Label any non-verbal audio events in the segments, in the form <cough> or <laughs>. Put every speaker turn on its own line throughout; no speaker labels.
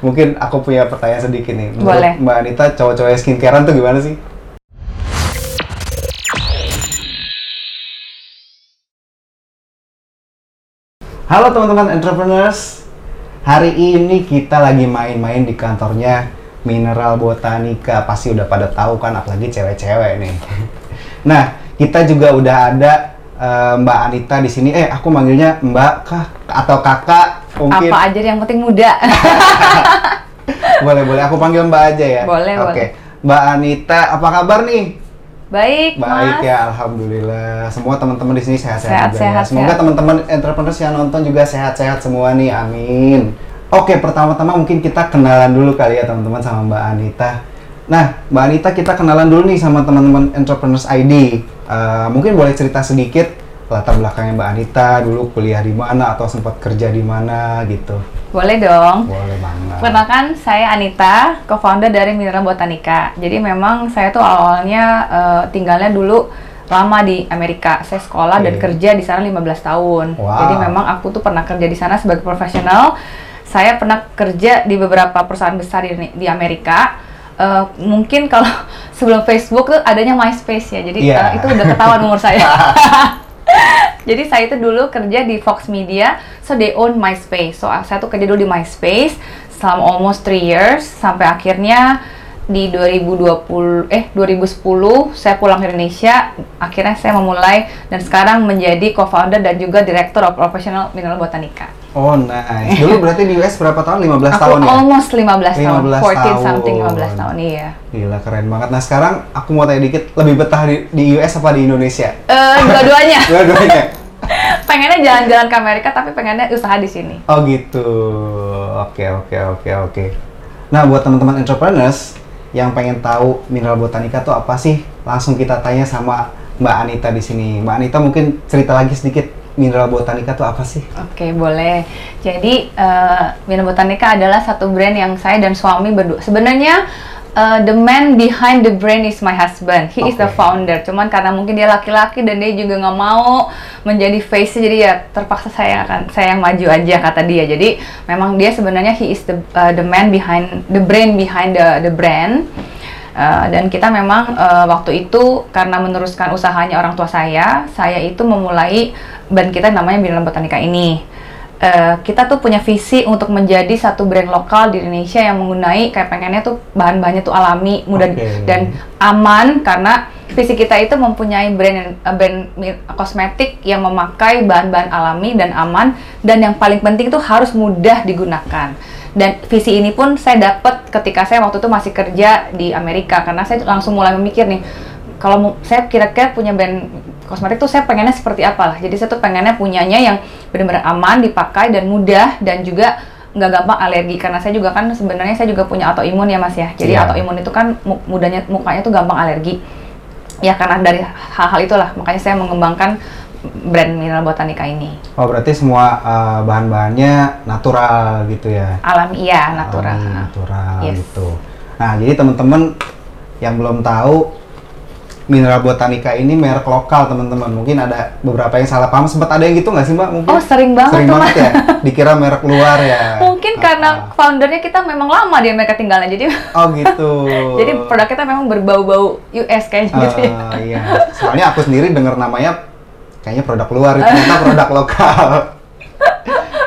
Mungkin aku punya pertanyaan sedikit nih. Menurut
Boleh.
Mbak Anita, cowok-cowok skincarean tuh gimana sih? Halo teman-teman entrepreneurs. Hari ini kita lagi main-main di kantornya Mineral Botanica. Pasti udah pada tahu kan, apalagi cewek-cewek nih. <laughs> Nah, kita juga udah ada eh, Mbak Anita di sini. Eh, aku manggilnya Mbak kah atau Kakak mungkin.
Apa aja yang penting muda. <laughs>
boleh boleh aku panggil Mbak aja ya.
Boleh,
Oke.
boleh.
Mbak Anita, apa kabar nih?
Baik,
Baik
Mas.
ya, alhamdulillah. Semua teman-teman di sini sehat-sehat
Sehat,
juga
sehat,
ya. Semoga teman-teman entrepreneurs yang nonton juga sehat-sehat semua nih. Amin. Oke, pertama-tama mungkin kita kenalan dulu kali ya teman-teman sama Mbak Anita. Nah, Mbak Anita kita kenalan dulu nih sama teman-teman entrepreneurs ID. Eh, mungkin boleh cerita sedikit latar belakangnya Mbak Anita dulu kuliah di mana atau sempat kerja di mana gitu.
Boleh dong.
Boleh banget.
Perkenalkan, saya Anita, co-founder dari Mineral Botanica. Jadi memang saya tuh awalnya eh, tinggalnya dulu lama di Amerika. Saya sekolah dan
Oke.
kerja di sana 15 tahun.
Wow.
Jadi memang aku tuh pernah kerja di sana sebagai profesional. Saya pernah kerja di beberapa perusahaan besar di, di Amerika. Eh, mungkin kalau <laughs> sebelum Facebook tuh adanya MySpace ya. Jadi
Iya.
eh, itu udah ketahuan umur saya. <laughs> <laughs> Jadi saya itu dulu kerja di Fox Media, so they own MySpace. So saya tuh kerja dulu di MySpace selama almost 3 years sampai akhirnya di 2020 eh 2010 saya pulang ke Indonesia. Akhirnya saya memulai dan sekarang menjadi co-founder dan juga director of professional mineral botanica.
Oh nice. Dulu berarti di US berapa tahun? 15
Aku
tahun ya?
almost 15 tahun,
15
14 something
tahun.
15 tahun iya.
Gila keren banget. Nah sekarang aku mau tanya dikit, lebih betah di, di US apa di Indonesia?
Eh dua-duanya. <laughs>
Dua-duanya. <laughs>
pengennya jalan-jalan ke Amerika tapi pengennya usaha di sini.
Oh gitu. Oke oke oke oke. Nah buat teman-teman entrepreneurs yang pengen tahu mineral botanica tuh apa sih, langsung kita tanya sama Mbak Anita di sini. Mbak Anita mungkin cerita lagi sedikit mineral botanica tuh apa sih?
Oke, boleh. Jadi, uh, Mineral Botanica adalah satu brand yang saya dan suami berdua. Sebenarnya, uh, the man behind the brand is my husband. He is the founder. Cuman karena mungkin dia laki-laki dan dia juga nggak mau menjadi face jadi ya terpaksa saya akan saya yang maju aja kata dia. Jadi, memang dia sebenarnya he is the uh, the man behind the brain behind the the brand. Uh, dan kita memang uh, waktu itu karena meneruskan usahanya orang tua saya, saya itu memulai brand kita namanya Mineral Botanica ini. Uh, kita tuh punya visi untuk menjadi satu brand lokal di Indonesia yang menggunai kayak pengennya tuh bahan-bahannya tuh alami, mudah
Oke.
dan aman karena visi kita itu mempunyai brand uh, brand kosmetik yang memakai bahan-bahan alami dan aman dan yang paling penting itu harus mudah digunakan. Dan visi ini pun saya dapat ketika saya waktu itu masih kerja di Amerika karena saya langsung mulai memikir nih kalau saya kira-kira punya brand kosmetik tuh saya pengennya seperti apa lah. Jadi saya tuh pengennya punyanya yang benar-benar aman dipakai dan mudah dan juga nggak gampang alergi karena saya juga kan sebenarnya saya juga punya autoimun ya mas ya. Jadi
Iya.
autoimun itu kan mu- mudahnya mukanya tuh gampang alergi. Ya karena dari hal-hal itulah makanya saya mengembangkan brand Mineral Botanica ini.
Oh berarti semua uh, bahan-bahannya natural gitu ya?
Alami iya, natural.
Alami, natural
Yes.
gitu. Nah, jadi teman-teman yang belum tahu Mineral Botanica ini merek lokal, teman-teman. Mungkin ada beberapa yang salah paham. Sempat ada yang gitu nggak sih, Mbak? Mungkin
Oh, sering banget
Sering banget ya. Dikira merek luar ya. <laughs>
Mungkin
Ah,
karena
ah.
foundernya kita memang lama di Amerika tinggalnya, jadi <laughs>
Oh gitu.
jadi produk kita memang berbau-bau US kayaknya gitu ya.
Ah, iya. Soalnya aku sendiri dengar namanya kayaknya produk luar, ternyata <laughs> produk lokal.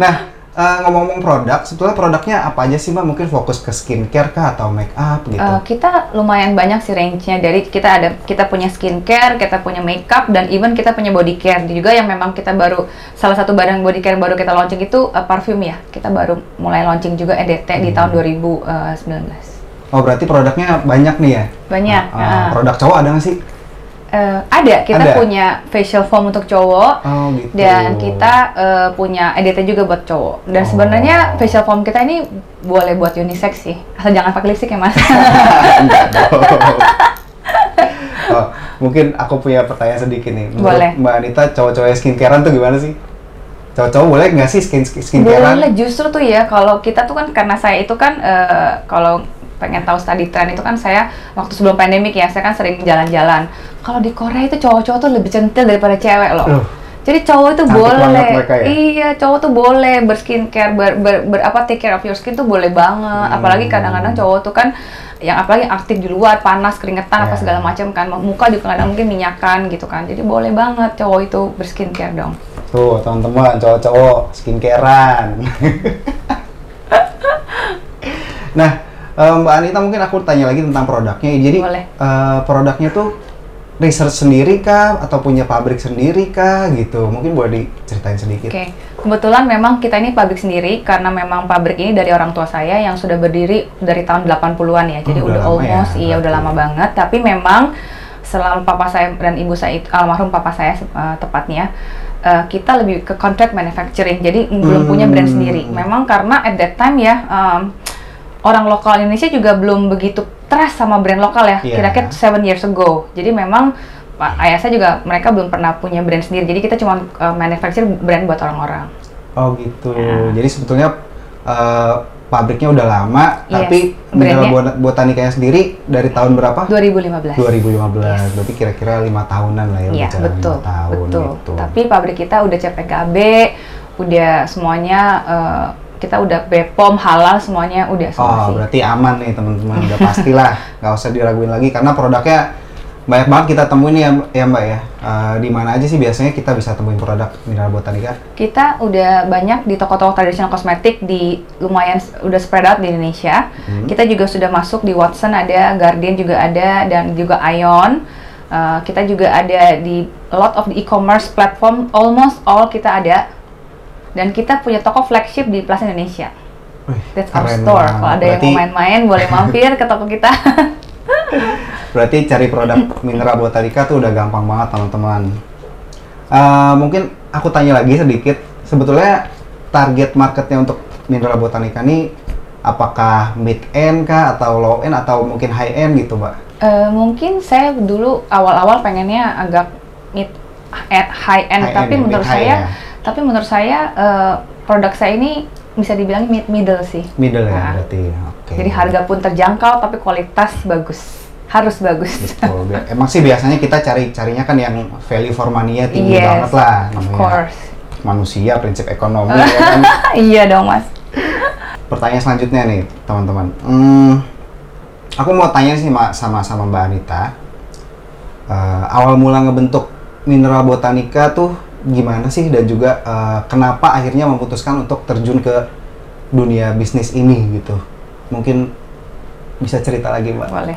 nah, eh, ngomong-ngomong produk, sebetulnya produknya apa aja sih Mbak? Mungkin fokus ke skincare kah atau make up gitu?
Eh, kita lumayan banyak sih range-nya dari kita ada kita punya skincare, kita punya makeup dan even kita punya body care juga yang memang kita baru salah satu barang body care baru kita launching itu eh, parfum ya. Kita baru mulai launching juga EDT di
Hmm.
tahun 2019.
Oh berarti produknya banyak nih ya?
Banyak,
Ah, ah.
ah.
produk cowok ada nggak sih?
Eh, ada, kita
Ada?
punya facial foam untuk cowok.
Oh gitu.
Dan kita eh, punya EDT juga buat cowok. Dan
Oh.
sebenarnya facial foam kita ini boleh buat unisex sih. Asal jangan pakai lipstick ya, Mas. <laughs> <laughs>
Oh, mungkin aku punya pertanyaan sedikit nih. Menurut
Boleh.
Mbak Anita, cowok-cowok skincarean tuh gimana sih? Cowok-cowok boleh nggak sih skin skincarean?
Boleh justru tuh ya kalau kita tuh kan karena saya itu kan eh, kalau pengen tahu study trend itu kan saya waktu sebelum pandemik ya saya kan sering jalan-jalan. Kalau di Korea itu cowok-cowok tuh lebih centil daripada cewek loh.
Loh.
Jadi cowok itu
Cantik
boleh,
ya?
iya cowok tuh boleh berskincare, ber, ber, ber- apa take care of your skin tuh boleh banget.
Hmm.
Apalagi kadang-kadang cowok tuh kan yang apalagi aktif di luar, panas, keringetan apa
Ya.
segala macam kan, muka juga kadang mungkin minyakan gitu kan. Jadi boleh banget cowok itu berskincare dong.
Tuh, teman-teman, cowok-cowok skincarean. <laughs> nah, eh, Mbak Anita mungkin aku tanya lagi tentang produknya. Jadi,
Boleh.
eh, produknya tuh research sendiri kah atau punya pabrik sendiri kah gitu? Mungkin boleh diceritain sedikit.
Oke, kebetulan memang kita ini pabrik sendiri karena memang pabrik ini dari orang tua saya yang sudah berdiri dari tahun 80-an ya. Jadi
Oh,
udah,
udah lama
almost
ya,
iya udah lama banget, tapi memang selama papa saya dan ibu saya itu almarhum papa saya eh, tepatnya eh, kita lebih ke contract manufacturing. Jadi belum punya brand
Hmm.
sendiri. Memang karena at that time ya em, orang lokal Indonesia juga belum begitu trust sama brand lokal ya.
Iya.
Kira-kira seven years ago. Jadi memang Pak ayah saya juga mereka belum pernah punya brand sendiri. Jadi kita cuma uh, manufacture brand buat orang-orang.
Oh gitu.
Ya.
Jadi sebetulnya eh, pabriknya udah lama,
Yes,
tapi mineral bot- botanikanya sendiri dari tahun berapa?
2015.
2015. Berarti kira-kira lima tahunan lah ya.
Iya, betul.
tahun
betul.
gitu.
Tapi pabrik kita udah CPKB, udah semuanya uh, kita udah BPOM halal semuanya udah semua
Oh,
sih.
berarti aman nih teman-teman. Udah pastilah, <laughs> nggak usah diraguin lagi karena produknya banyak banget kita temuin ya, ya Mbak ya. Eh, di mana aja sih biasanya kita bisa temuin produk mineral botanika?
Kita udah banyak di toko-toko tradisional kosmetik di lumayan udah spread out di Indonesia.
Hmm.
Kita juga sudah masuk di Watson ada, Guardian juga ada dan juga Ion. Uh, kita juga ada di a lot of the e-commerce platform, almost all kita ada. Dan kita punya toko flagship di Plaza Indonesia.
Wih,
That's our store. Kalau ada yang
Berarti-
mau main-main boleh mampir ke toko kita. <laughs>
Berarti cari produk mineral botanika tuh udah gampang banget teman-teman. Eh, mungkin aku tanya lagi sedikit, sebetulnya target marketnya untuk mineral botanika ini apakah mid end kah atau low end atau mungkin high end gitu, Mbak?
Eh, mungkin saya dulu awal-awal pengennya agak mid eh, high end,
High end
tapi
ya,
menurut saya,
ya.
Tapi menurut saya eh, produk saya ini bisa dibilang mid middle sih.
Middle ya
Nah,
berarti. Oke.
Jadi harga pun terjangkau, tapi kualitas bagus, harus bagus.
Betul. Emang sih biasanya kita cari carinya kan yang value for money-nya tinggi
Yes,
banget lah
Of
namanya.
course.
Manusia prinsip ekonomi <laughs> ya kan.
iya dong mas.
Pertanyaan selanjutnya nih, teman-teman. Hmm, aku mau tanya sih Ma- sama sama Mbak Anita. Eh, awal mula ngebentuk mineral botanika tuh gimana sih dan juga eh, kenapa akhirnya memutuskan untuk terjun ke dunia bisnis ini gitu? Mungkin bisa cerita lagi, Mbak.
Boleh.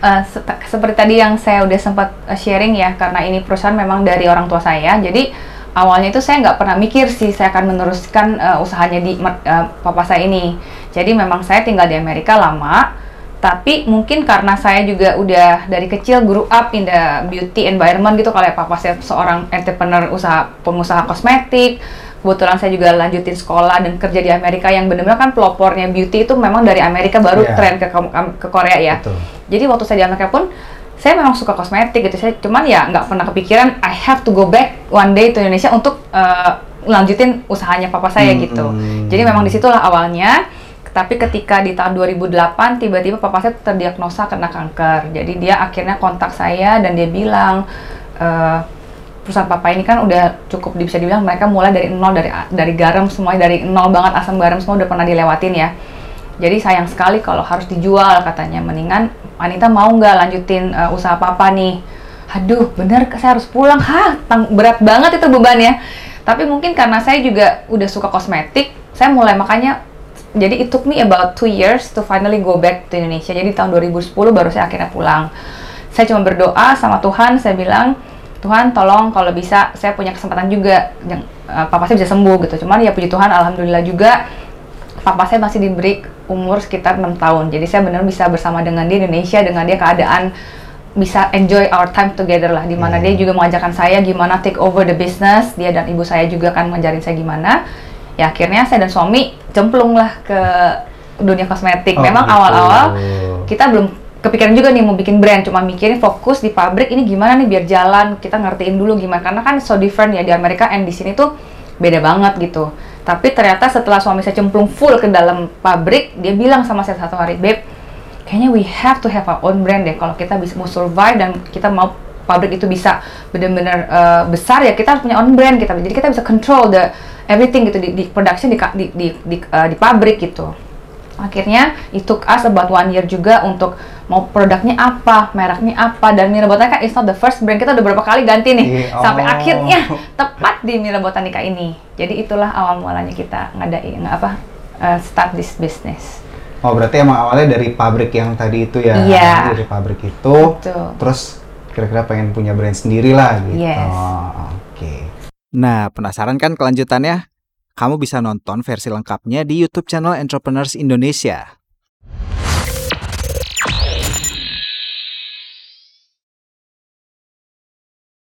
Eh, se- seperti tadi yang saya udah sempat eh, sharing ya, karena ini perusahaan memang dari orang tua saya, jadi awalnya itu saya nggak pernah mikir sih saya akan meneruskan eh, usahanya di eh, papa saya ini. Jadi memang saya tinggal di Amerika lama, tapi mungkin karena saya juga udah dari kecil grew up in the beauty environment gitu, kalau ya papa saya seorang entrepreneur usaha pengusaha kosmetik, kebetulan saya juga lanjutin sekolah dan kerja di Amerika yang benar-benar kan pelopornya beauty itu memang dari Amerika baru
Iya.
tren ke, ke Korea ya.
Betul.
Jadi waktu saya di Amerika pun saya memang suka kosmetik gitu. Saya cuman ya nggak pernah kepikiran I have to go back one day to Indonesia untuk eh, lanjutin usahanya papa saya
Hmm.
gitu. Jadi memang di situlah awalnya. Tapi ketika di tahun 2008 tiba-tiba papa saya terdiagnosa kena kanker. Jadi dia akhirnya kontak saya dan dia bilang eh, perusahaan papa ini kan udah cukup bisa dibilang mereka mulai dari nol dari dari garam semuanya dari nol banget asam garam semua udah pernah dilewatin ya. Jadi sayang sekali kalau harus dijual katanya. Mendingan Anita mau nggak lanjutin uh, usaha papa nih? Aduh, bener saya harus pulang. Hah, berat banget itu bebannya. Tapi mungkin karena saya juga udah suka kosmetik, saya mulai makanya jadi it took me about two years to finally go back to Indonesia. Jadi tahun 2010 baru saya akhirnya pulang. Saya cuma berdoa sama Tuhan, saya bilang, Tuhan tolong kalau bisa saya punya kesempatan juga, yang uh, papa saya bisa sembuh gitu. Cuman ya puji Tuhan, alhamdulillah juga papa saya masih diberi umur sekitar enam tahun. Jadi saya benar bisa bersama dengan dia di Indonesia dengan dia keadaan bisa enjoy our time together lah. Di mana
Hmm.
dia juga mengajarkan saya gimana take over the business. Dia dan ibu saya juga kan ngajarin saya gimana. Ya akhirnya saya dan suami cemplung lah ke dunia kosmetik.
Oh,
Memang
gitu.
awal-awal kita belum kepikiran juga nih mau bikin brand, cuma mikirin fokus di pabrik ini gimana nih biar jalan, kita ngertiin dulu gimana karena kan so different ya di Amerika and di sini tuh beda banget gitu. Tapi ternyata setelah suami saya cemplung full ke dalam pabrik, dia bilang sama saya satu hari, "Beb, kayaknya we have to have our own brand deh kalau kita bisa mau survive dan kita mau pabrik itu bisa benar-benar uh, besar ya kita harus punya own brand kita jadi kita bisa control the everything gitu di, di production di di di, di, uh, di pabrik gitu akhirnya it took us about one year juga untuk mau produknya apa, mereknya apa dan Mira Botanica is not the first brand kita udah berapa kali ganti nih
oh.
sampai akhirnya tepat di Mira Botanica ini. Jadi itulah awal mulanya kita ngadain apa uh, start this business.
Oh berarti emang awalnya dari pabrik yang tadi itu ya?
Iya.
Dari pabrik itu,
Betul.
terus kira-kira pengen punya brand sendiri lah gitu.
Yes.
Oke. Nah penasaran kan kelanjutannya? Kamu bisa nonton versi lengkapnya di YouTube channel Entrepreneurs Indonesia.